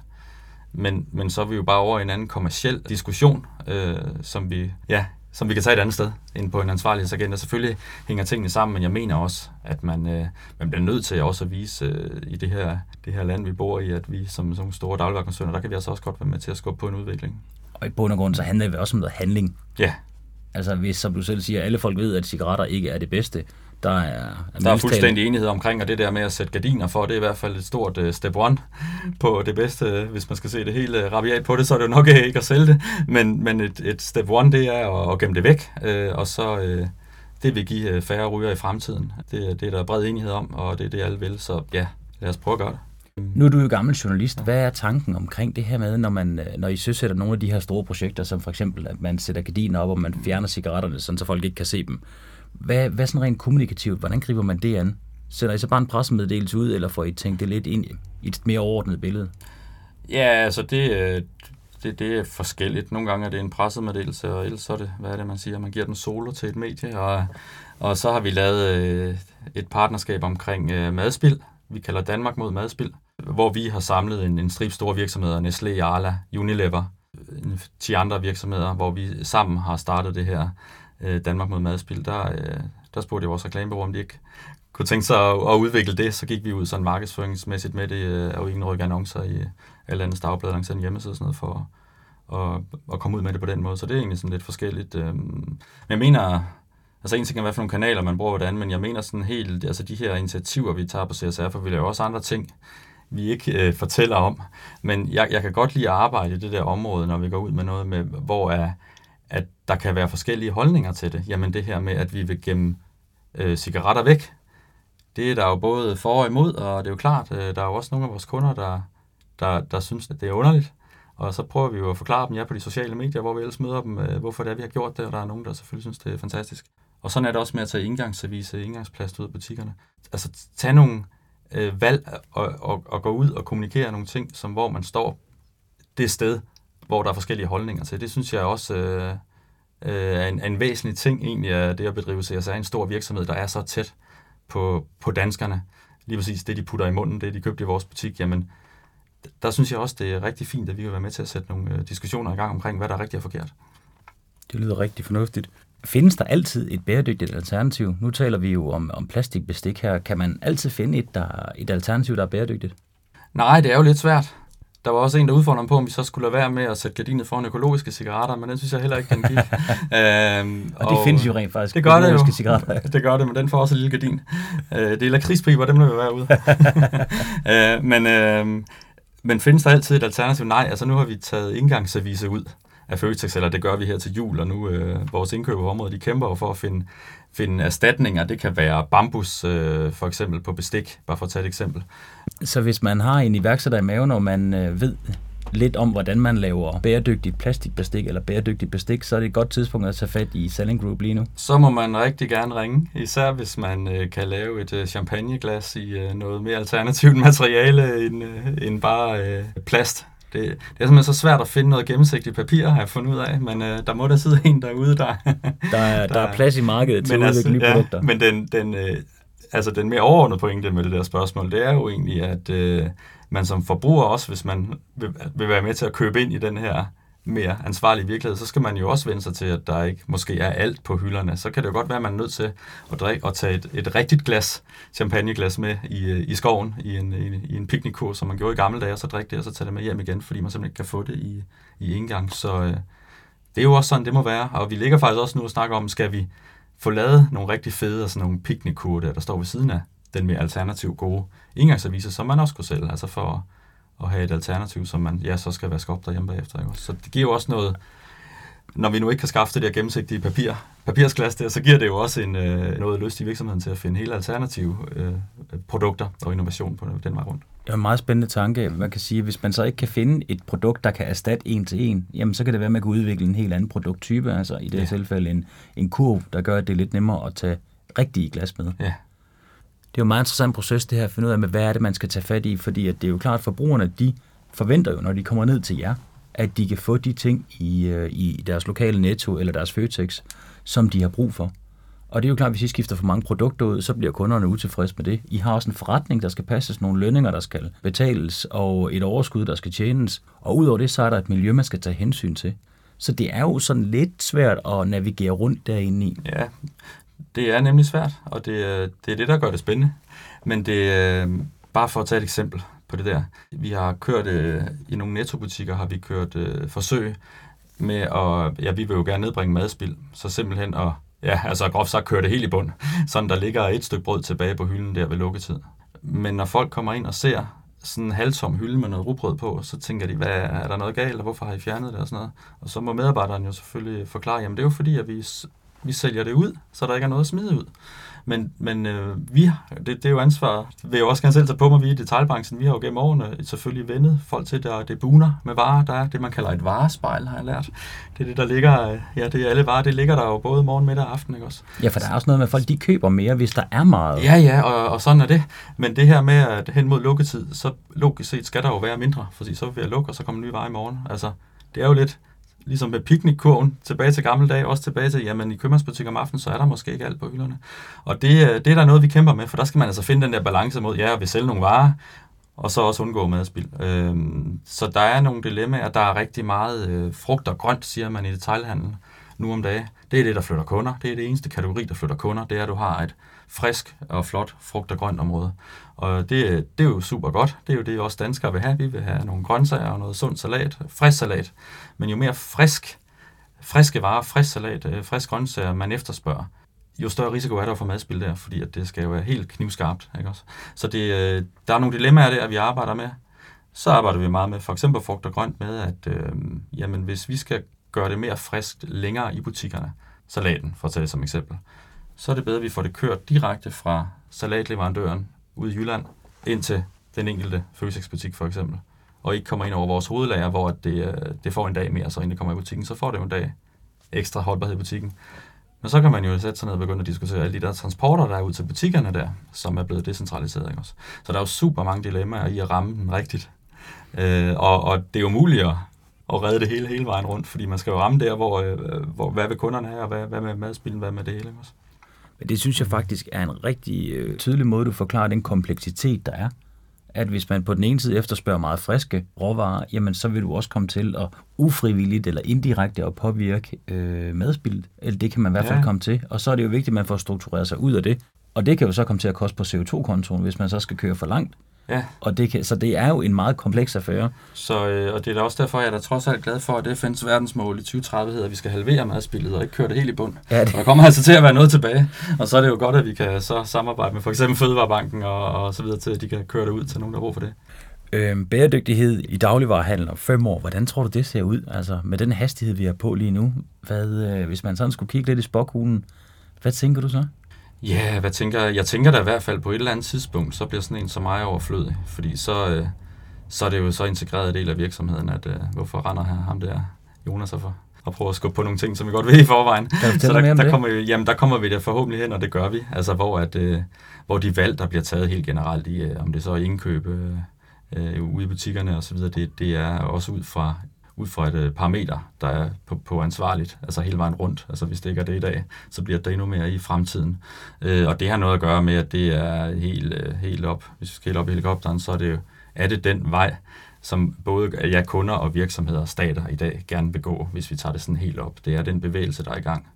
Men, men så er vi jo bare over i en anden kommersiel diskussion, øh, som vi ja, som vi kan tage et andet sted end på en ansvarlighedsagenda. Selvfølgelig hænger tingene sammen, men jeg mener også, at man, øh, man bliver nødt til også at vise øh, i det her, det her land, vi bor i, at vi som, som store dagligvarekoncerner, der kan vi altså også godt være med til at skubbe på en udvikling. Og i bund og grund, så handler det også om noget handling. Ja. Altså hvis, som du selv siger, alle folk ved, at cigaretter ikke er det bedste, der er, er der er fuldstændig enighed omkring, og det der med at sætte gardiner for, det er i hvert fald et stort uh, step one på det bedste. Hvis man skal se det hele uh, rabiat på det, så er det jo nok ikke at sælge det, men, men et, et step one, det er at, at gemme det væk, uh, og så uh, det vil give færre ryger i fremtiden. Det, det er der bred enighed om, og det er det, alle vil, så ja, lad os prøve at gøre det. Nu er du jo gammel journalist. Hvad er tanken omkring det her med, når, man, når I søsætter nogle af de her store projekter, som for eksempel, at man sætter gardiner op, og man fjerner cigaretterne, sådan så folk ikke kan se dem? Hvad, hvad sådan rent kommunikativt, hvordan griber man det an? Sætter I så bare en pressemeddelelse ud, eller får I tænkt det lidt ind i et mere overordnet billede? Ja, altså det, øh, det, det er forskelligt. Nogle gange er det en pressemeddelelse, og ellers så er det, hvad er det, man siger, man giver den solo til et medie, og, og så har vi lavet øh, et partnerskab omkring øh, madspil. Vi kalder Danmark mod madspil, hvor vi har samlet en, en strip store virksomheder, Nestlé, Arla, Unilever, 10 andre virksomheder, hvor vi sammen har startet det her øh, Danmark mod madspil, der, øh, der spurgte jeg vores reklamebureau, om de ikke kunne tænke sig at, at udvikle det. Så gik vi ud sådan markedsføringsmæssigt med det, øh, og ingen rykke annoncer i alle andre dagblad, langs en hjemmeside og sådan noget, for at, at komme ud med det på den måde. Så det er egentlig sådan lidt forskelligt. Øh. Men jeg mener, altså en ting er, hvad for nogle kanaler man bruger hvordan, men jeg mener sådan helt, altså de her initiativer, vi tager på CSR, for vi laver også andre ting, vi ikke øh, fortæller om. Men jeg, jeg kan godt lide at arbejde i det der område, når vi går ud med noget med, hvor er, der kan være forskellige holdninger til det. Jamen det her med, at vi vil gemme øh, cigaretter væk, det er der jo både for og imod, og det er jo klart, øh, der er jo også nogle af vores kunder, der, der, der synes, at det er underligt. Og så prøver vi jo at forklare dem ja, på de sociale medier, hvor vi ellers møder dem, øh, hvorfor det er, vi har gjort det, og der er nogen, der selvfølgelig synes, det er fantastisk. Og sådan er det også med at tage indgangsservice, indgangsplast ud af butikkerne. Altså tage nogle øh, valg og, og, og gå ud og kommunikere nogle ting, som hvor man står det sted, hvor der er forskellige holdninger til. Det synes jeg også øh, øh, er, en, er en væsentlig ting egentlig af det at bedrive CSR. En stor virksomhed, der er så tæt på, på danskerne. Lige præcis det, de putter i munden, det de købte i vores butik, jamen der synes jeg også, det er rigtig fint, at vi kan være med til at sætte nogle øh, diskussioner i gang omkring, hvad der er rigtigt og forkert. Det lyder rigtig fornuftigt. Findes der altid et bæredygtigt alternativ? Nu taler vi jo om, om plastikbestik her. Kan man altid finde et, der, et alternativ, der er bæredygtigt? Nej, det er jo lidt svært. Der var også en, der udfordrede mig på, om vi så skulle lade være med at sætte gardinet foran økologiske cigaretter, men den synes jeg heller ikke, den gik. øhm, og, og det findes jo rent faktisk, det gør det jo. cigaretter. det gør det, men den får også et lille gardin. øh, det er lakridspiber, dem vil vi være ude. øh, men, øh, men findes der altid et alternativ? Nej, altså nu har vi taget indgangsservice ud af Føtex, eller det gør vi her til jul, og nu øh, vores indkøber på området, de kæmper for at finde, finde erstatninger. Det kan være bambus, øh, for eksempel på bestik, bare for at tage et eksempel. Så hvis man har en iværksætter i maven, og man øh, ved lidt om, hvordan man laver bæredygtigt plastikbestik eller bæredygtigt bestik, så er det et godt tidspunkt at tage fat i Selling Group lige nu. Så må man rigtig gerne ringe, især hvis man øh, kan lave et øh, champagneglas i øh, noget mere alternativt materiale end, øh, end bare øh, plast. Det, det er simpelthen så svært at finde noget gennemsigtigt papir, har jeg fundet ud af, men øh, der må der sidde en derude, der... der, er, der, der er plads i markedet til at udvikle nye ja, produkter. Men den, den, øh, altså den mere overordnede pointe med det der spørgsmål, det er jo egentlig, at øh, man som forbruger også, hvis man vil, vil være med til at købe ind i den her mere ansvarlig virkelighed, så skal man jo også vende sig til, at der ikke måske er alt på hylderne. Så kan det jo godt være, at man er nødt til at, drikke, at tage et, et rigtigt glas, champagneglas med i, øh, i skoven, i en, i, i en piknikkur, som man gjorde i gamle dage, og så drikke det, og så tage det med hjem igen, fordi man simpelthen ikke kan få det i, i engang. Så øh, det er jo også sådan, det må være. Og vi ligger faktisk også nu og snakker om, skal vi få lavet nogle rigtig fede og sådan nogle piknikkur, der, der står ved siden af den mere alternativ gode indgangsaviser, som man også kunne sælge, altså for at have et alternativ, som man ja, så skal vaske op derhjemme bagefter. Ikke? Så det giver jo også noget, når vi nu ikke kan skaffe det der gennemsigtige papir, papirsglas der, så giver det jo også en, øh, noget lyst i virksomheden til at finde hele alternative øh, produkter og innovation på den vej rundt. Det er en meget spændende tanke. Man kan sige, hvis man så ikke kan finde et produkt, der kan erstatte en til en, jamen så kan det være, at man kan udvikle en helt anden produkttype, altså i det ja. tilfælde en, en kurv, der gør, at det er lidt nemmere at tage rigtige glas med. Ja det er jo en meget interessant proces, det her at finde ud af, med, hvad er det, man skal tage fat i, fordi at det er jo klart, at forbrugerne, de forventer jo, når de kommer ned til jer, at de kan få de ting i, øh, i deres lokale netto eller deres Føtex, som de har brug for. Og det er jo klart, at hvis I skifter for mange produkter ud, så bliver kunderne utilfredse med det. I har også en forretning, der skal passes, nogle lønninger, der skal betales, og et overskud, der skal tjenes. Og udover det, så er der et miljø, man skal tage hensyn til. Så det er jo sådan lidt svært at navigere rundt derinde i. Ja, det er nemlig svært, og det, øh, det er det, der gør det spændende. Men det er øh, bare for at tage et eksempel på det der. Vi har kørt øh, i nogle nettobutikker, har vi kørt øh, forsøg med at, ja, vi vil jo gerne nedbringe madspild, så simpelthen at, ja, altså groft sagt køre det helt i bund, sådan der ligger et stykke brød tilbage på hylden der ved lukketid. Men når folk kommer ind og ser sådan en halvtom hylde med noget rugbrød på, så tænker de, hvad er der noget galt, og hvorfor har I fjernet det og sådan noget. Og så må medarbejderen jo selvfølgelig forklare, jamen det er jo fordi, at vi vi sælger det ud, så der ikke er noget at smide ud. Men, men øh, vi, det, det er jo ansvar, vil jeg jo også gerne selv tage på mig, vi i detaljbranchen, vi har jo gennem årene selvfølgelig vendet folk til, der det buner med varer, der er det, man kalder et varespejl, har jeg lært. Det er det, der ligger, ja, det er alle varer, det ligger der jo både morgen, middag og aften, ikke også? Ja, for der er også noget med, at folk de køber mere, hvis der er meget. Ja, ja, og, og sådan er det. Men det her med, at hen mod lukketid, så logisk set skal der jo være mindre, for så vil jeg lukke, og så kommer nye varer i morgen. Altså, det er jo lidt, ligesom med piknikkurven, tilbage til gamle dage, også tilbage til, jamen i købmandsbutik om aftenen, så er der måske ikke alt på hylderne. Og det, øh, det er der noget, vi kæmper med, for der skal man altså finde den der balance mod, ja, vi sælge nogle varer, og så også undgå madspild. Øhm, så der er nogle dilemmaer. Der er rigtig meget øh, frugt og grønt, siger man i detaljhandlen nu om dagen. Det er det, der flytter kunder. Det er det eneste kategori, der flytter kunder. Det er, at du har et frisk og flot frugt- og grønt område. Og det, det er jo super godt. Det er jo det, også danskere vil have. Vi vil have nogle grøntsager og noget sund salat, frisk salat. Men jo mere frisk, friske varer, frisk salat, øh, frisk grøntsager, man efterspørger, jo større risiko er der for madspil der, fordi at det skal jo være helt knivskarpt. Ikke også? Så det, øh, der er nogle dilemmaer der, vi arbejder med. Så arbejder vi meget med for eksempel frugt og grønt med, at øh, jamen, hvis vi skal gøre det mere friskt længere i butikkerne, salaten for at tage det som eksempel, så er det bedre, at vi får det kørt direkte fra salatleverandøren ude i Jylland ind til den enkelte fødselsbutik for eksempel, og ikke kommer ind over vores hovedlager, hvor det, øh, det får en dag mere, så inden det kommer i butikken, så får det jo en dag ekstra holdbarhed i butikken. Men så kan man jo sætte sig ned og begynde at diskutere alle de der transporter, der er ud til butikkerne der, som er blevet decentraliseret. Ikke også? Så der er jo super mange dilemmaer i at ramme den rigtigt. Øh, og, og det er jo muligt at, at redde det hele hele vejen rundt, fordi man skal jo ramme der, hvor, øh, hvor hvad vil kunderne have, og hvad, hvad med madspillen, hvad med det hele. Ikke også? Men det synes jeg faktisk er en rigtig øh, tydelig måde, du forklarer den kompleksitet, der er. At hvis man på den ene side efterspørger meget friske råvarer, jamen så vil du også komme til at ufrivilligt eller indirekte at påvirke øh, madspillet. Eller det kan man i hvert fald ja. komme til. Og så er det jo vigtigt, at man får struktureret sig ud af det. Og det kan jo så komme til at koste på CO2-kontoen, hvis man så skal køre for langt. Ja. Og det kan, så det er jo en meget kompleks affære. Så, øh, og det er da også derfor, jeg er da trods alt glad for, at FN's verdensmål i 2030 hedder, at vi skal halvere madspillet og ikke køre det helt i bund. Ja, det... Og der kommer altså til at være noget tilbage. Og så er det jo godt, at vi kan så samarbejde med for eksempel Fødevarebanken og, og så videre til, at de kan køre det ud til nogen, der har brug for det. Øhm, bæredygtighed i dagligvarerhandel om fem år, hvordan tror du, det ser ud? Altså med den hastighed, vi har på lige nu, hvad, øh, hvis man sådan skulle kigge lidt i spokhulen, hvad tænker du så? Ja, hvad tænker jeg? Jeg tænker da i hvert fald på et eller andet tidspunkt, så bliver sådan en som mig overflødig, fordi så, øh, så er det jo så integreret del af virksomheden, at øh, hvorfor render her ham der Jonas for og prøve at skubbe på nogle ting, som vi godt ved i forvejen. Så der, der, kommer, jamen, der kommer vi der forhåbentlig hen, og det gør vi. Altså, hvor, at, øh, hvor de valg, der bliver taget helt generelt i, øh, om det så er indkøb øh, øh, ude i butikkerne osv., det, det er også ud fra ud fra et øh, parameter, der er på, på ansvarligt, altså hele vejen rundt. Altså hvis det ikke er det i dag, så bliver det endnu mere i fremtiden. Øh, og det har noget at gøre med, at det er helt, øh, helt op, hvis vi skal helt op i helikopteren, så er det, er det den vej, som både ja, kunder og virksomheder og stater i dag gerne vil gå, hvis vi tager det sådan helt op. Det er den bevægelse, der er i gang.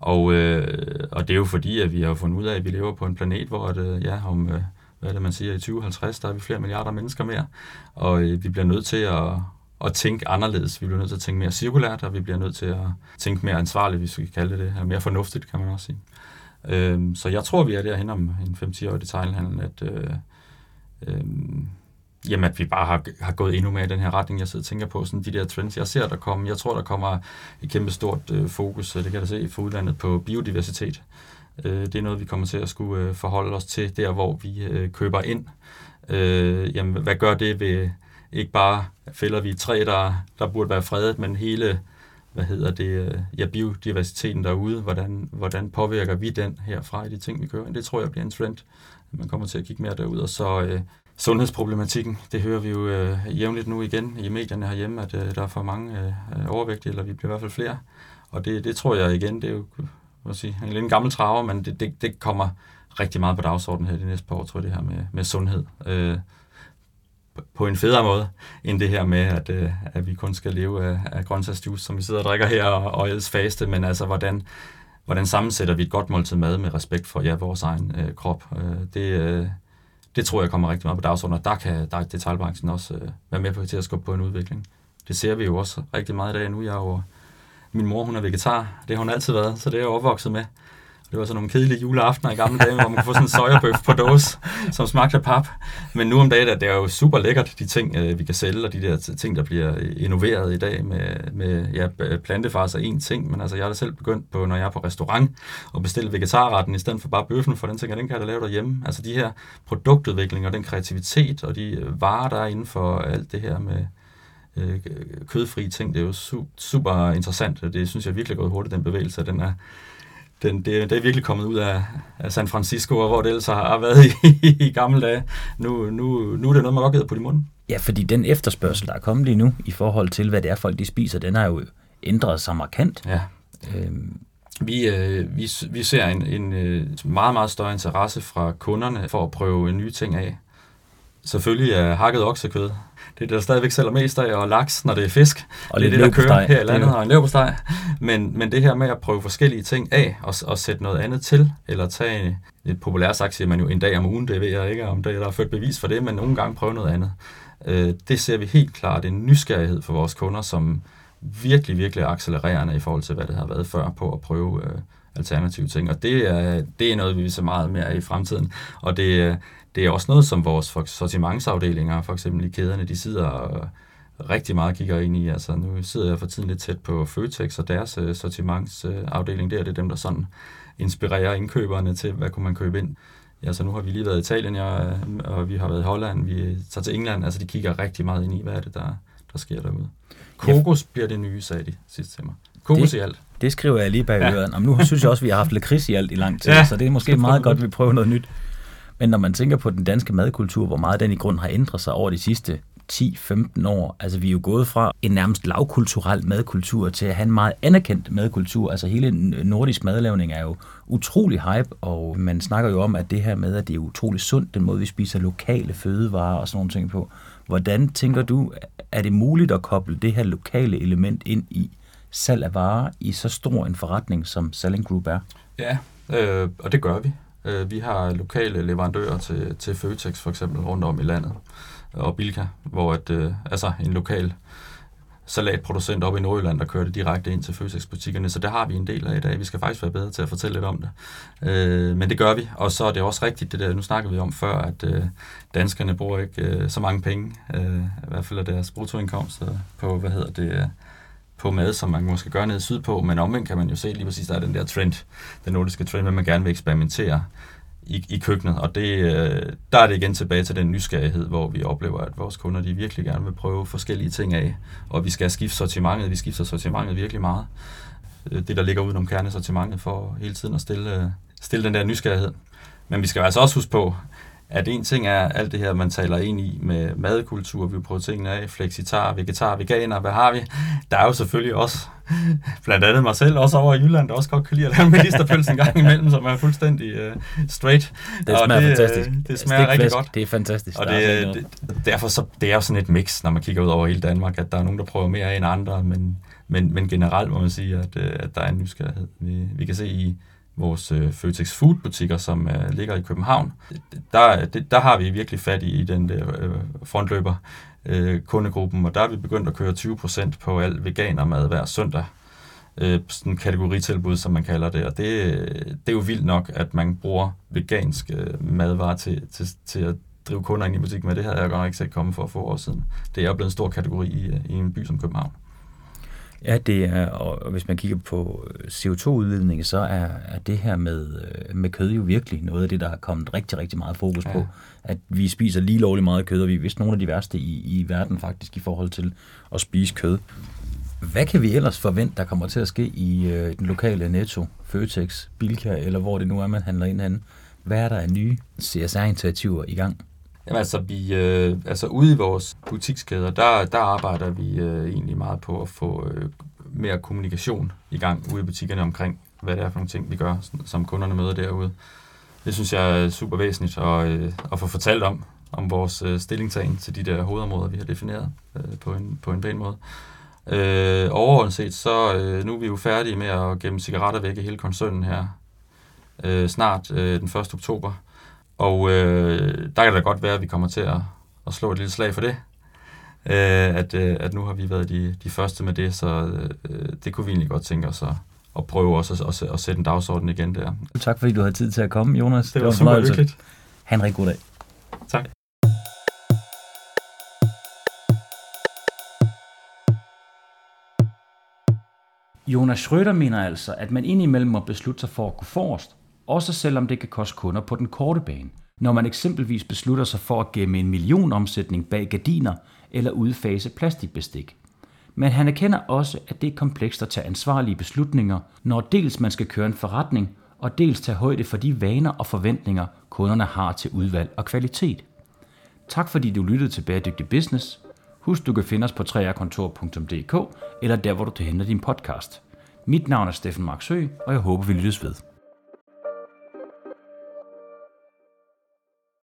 Og, øh, og det er jo fordi, at vi har fundet ud af, at vi lever på en planet, hvor det, øh, ja, om, øh, hvad er det, man siger, i 2050, der er vi flere milliarder mennesker mere, og øh, vi bliver nødt til at, at tænke anderledes. Vi bliver nødt til at tænke mere cirkulært, og vi bliver nødt til at tænke mere ansvarligt, hvis vi kan kalde det det. Mere fornuftigt, kan man også sige. Øhm, så jeg tror, vi er derhen om en 5-10 år i detaljhandlen, at, øh, øh, jamen, at vi bare har, har gået endnu mere i den her retning. Jeg sidder og tænker på sådan de der trends, jeg ser der komme. Jeg tror, der kommer et kæmpe stort øh, fokus, øh, det kan jeg se for udlandet, på biodiversitet. Øh, det er noget, vi kommer til at skulle øh, forholde os til, der hvor vi øh, køber ind. Øh, jamen, hvad gør det ved ikke bare fælder vi et træ, der, der burde være fredet, men hele hvad hedder det, øh, ja, biodiversiteten derude, hvordan, hvordan påvirker vi den herfra i de ting, vi kører. Det tror jeg bliver en trend, man kommer til at kigge mere derud, og så, øh, sundhedsproblematikken. Det hører vi jo øh, jævnligt nu igen i medierne herhjemme, at øh, der er for mange øh, øh overvægtige, eller vi bliver i hvert fald flere. Og det, det tror jeg igen, det er jo hvad sige, en lidt gammel traver, men det, det, det kommer rigtig meget på dagsordenen her de næste par år, tror jeg, det her med, med sundhed. Øh, på en federe måde, end det her med, at, øh, at vi kun skal leve af, af grøntsagsjuice, som vi sidder og drikker her, og, og ellers faste, men altså, hvordan, hvordan sammensætter vi et godt måltid mad med respekt for ja, vores egen øh, krop. Øh, det, øh, det tror jeg kommer rigtig meget på dagsordenen, og der kan der detaljbranchen også øh, være med på til at skubbe på en udvikling. Det ser vi jo også rigtig meget i dag nu. Jeg er jo, min mor hun er vegetar, det har hun altid været, så det er jeg opvokset med. Det var sådan nogle kedelige juleaftener i gamle dage, hvor man kunne få sådan en sojabøf på dåse, som smagte af pap. Men nu om dagen, det er jo super lækkert, de ting, øh, vi kan sælge, og de der ting, der bliver øh, innoveret i dag med, med ja, plantefars er en ting, men altså jeg har da selv begyndt på, når jeg er på restaurant, at bestille vegetarretten i stedet for bare bøffen, for den ting, den kan jeg da lave derhjemme. Altså de her produktudvikling og den kreativitet og de øh, varer, der er inden for alt det her med, øh, kødfri ting, det er jo su- super interessant, og det synes jeg virkelig er gået hurtigt, den bevægelse, den er, den, det, det er virkelig kommet ud af, af San Francisco, og hvor det ellers har, været i, i gamle dage. Nu, nu, nu er det noget, man godt gider på i munden. Ja, fordi den efterspørgsel, der er kommet lige nu, i forhold til, hvad det er, folk de spiser, den har jo ændret sig markant. Ja. Øhm. Vi, øh, vi, vi ser en, en øh, meget, meget større interesse fra kunderne for at prøve nye ting af. Selvfølgelig er hakket oksekød det er det, der stadigvæk sælger mest af, og laks, når det er fisk. Og det er det, der kører her i landet, og en leverpostej. Men, men det her med at prøve forskellige ting af, og, og sætte noget andet til, eller tage et populært sagt, siger man jo en dag om ugen, det ved jeg ikke, om der, der er født bevis for det, men nogle gange prøve noget andet. Øh, det ser vi helt klart en nysgerrighed for vores kunder, som virkelig, virkelig er accelererende i forhold til, hvad det har været før på at prøve øh, alternative ting. Og det er, det er noget, vi vil se meget mere i fremtiden. Og det, det er også noget, som vores sortimentsafdelinger, for eksempel i kæderne, de sidder og rigtig meget kigger ind i. Altså, nu sidder jeg for tiden lidt tæt på Føtex og deres uh, sortimentsafdeling der. Det er dem, der sådan inspirerer indkøberne til, hvad kunne man købe ind. Ja, så nu har vi lige været i Italien, ja, og vi har været i Holland, vi tager til England. Altså, de kigger rigtig meget ind i, hvad er det, der, der sker derude. Kokos bliver det nye, sagde de sidst til mig. Kokos det, i alt. Det skriver jeg lige bag ja. øret. nu synes jeg også, vi har haft lakrids i alt i lang tid, ja, så det er måske meget godt, at vi prøver noget nyt. Men når man tænker på den danske madkultur, hvor meget den i grund har ændret sig over de sidste 10-15 år. Altså vi er jo gået fra en nærmest lavkulturel madkultur til at have en meget anerkendt madkultur. Altså hele nordisk madlavning er jo utrolig hype, og man snakker jo om, at det her med, at det er utrolig sundt, den måde vi spiser lokale fødevarer og sådan nogle ting på. Hvordan tænker du, er det muligt at koble det her lokale element ind i salg af varer i så stor en forretning, som Selling Group er? Ja, øh, og det gør vi. Øh, vi har lokale leverandører til, til Føtex for eksempel rundt om i landet, og Bilka, hvor at, øh, altså en lokal salatproducent op i Nordjylland, der kører det direkte ind til Føtex-butikkerne, så det har vi en del af i dag. Vi skal faktisk være bedre til at fortælle lidt om det. Øh, men det gør vi, og så er det også rigtigt, det der, nu snakker vi om før, at øh, danskerne bruger ikke øh, så mange penge, øh, i hvert fald af deres bruttoindkomst, øh, på, hvad hedder det, på mad, som man måske gør nede sydpå, men omvendt kan man jo se lige præcis, der er den der trend, den nordiske trend, at man gerne vil eksperimentere i, i køkkenet, og det, øh, der er det igen tilbage til den nysgerrighed, hvor vi oplever, at vores kunder de virkelig gerne vil prøve forskellige ting af, og vi skal skifte sortimentet, vi skifter sortimentet virkelig meget. Øh, det, der ligger udenom kernesortimentet, for hele tiden at stille, øh, stille den der nysgerrighed. Men vi skal altså også huske på, at en ting er alt det her, man taler ind i med madkultur, vi prøver tingene af, flexitar, vegetar, veganer, hvad har vi? Der er jo selvfølgelig også, blandt andet mig selv, også over i Jylland, der også godt kan lide at lave medisterpølse en gang imellem, som er fuldstændig uh, straight. Det smager det, fantastisk. Det smager rigtig godt. Det er fantastisk. Og det, det, derfor så, det er jo sådan et mix, når man kigger ud over hele Danmark, at der er nogen, der prøver mere af end andre, men, men, men generelt må man sige, at, øh, at der er en nysgerrighed. Vi, vi kan se i vores øh, Føtex Food butikker, som øh, ligger i København. Der, det, der har vi virkelig fat i, i den der øh, frontløber øh, kundegruppen, og der er vi begyndt at køre 20% på al veganermad hver søndag. Øh, sådan en kategoritilbud, som man kalder det, og det, det er jo vildt nok, at man bruger vegansk øh, madvarer til, til, til at drive kunder ind i butikken med. Det havde jeg godt nok ikke set komme for få år siden. Det er blevet en stor kategori i, øh, i en by som København. Ja, det er, og hvis man kigger på øh, CO2-udledning, så er, er det her med, øh, med kød jo virkelig noget af det, der har kommet rigtig, rigtig meget fokus ja. på. At vi spiser lige lovligt meget kød, og vi er vist nogle af de værste i, i verden faktisk i forhold til at spise kød. Hvad kan vi ellers forvente, der kommer til at ske i øh, den lokale Netto, Føtex, Bilka, eller hvor det nu er, man handler ind anden? Hvad er der af nye CSR-initiativer i gang? Jamen altså, vi, øh, altså ude i vores butikskæder, der, der arbejder vi øh, egentlig meget på at få øh, mere kommunikation i gang ude i butikkerne omkring, hvad det er for nogle ting, vi gør, som kunderne møder derude. Det synes jeg er super væsentligt at, øh, at få fortalt om, om vores øh, stillingtagen til de der hovedområder, vi har defineret øh, på, en, på en pæn måde. Øh, overordnet set, så øh, nu er vi jo færdige med at gemme cigaretter væk i hele koncernen her øh, snart øh, den 1. oktober. Og øh, der kan det godt være, at vi kommer til at, at slå et lille slag for det. Øh, at, øh, at nu har vi været de, de første med det, så øh, det kunne vi egentlig godt tænke os at, at prøve også at, at, at sætte en dagsorden igen der. Tak fordi du havde tid til at komme, Jonas. Det var, det var super hyggeligt. Ha' en rigtig god dag. Tak. Jonas Schrøder mener altså, at man indimellem må beslutte sig for at gå forrest, også selvom det kan koste kunder på den korte bane. Når man eksempelvis beslutter sig for at gemme en millionomsætning bag gardiner eller udfase plastikbestik. Men han erkender også, at det er komplekst at tage ansvarlige beslutninger, når dels man skal køre en forretning, og dels tage højde for de vaner og forventninger, kunderne har til udvalg og kvalitet. Tak fordi du lyttede til Bæredygtig Business. Husk, du kan finde os på 3rkontor.dk eller der, hvor du henter din podcast. Mit navn er Steffen Marksø, og jeg håber, vi lyttes ved.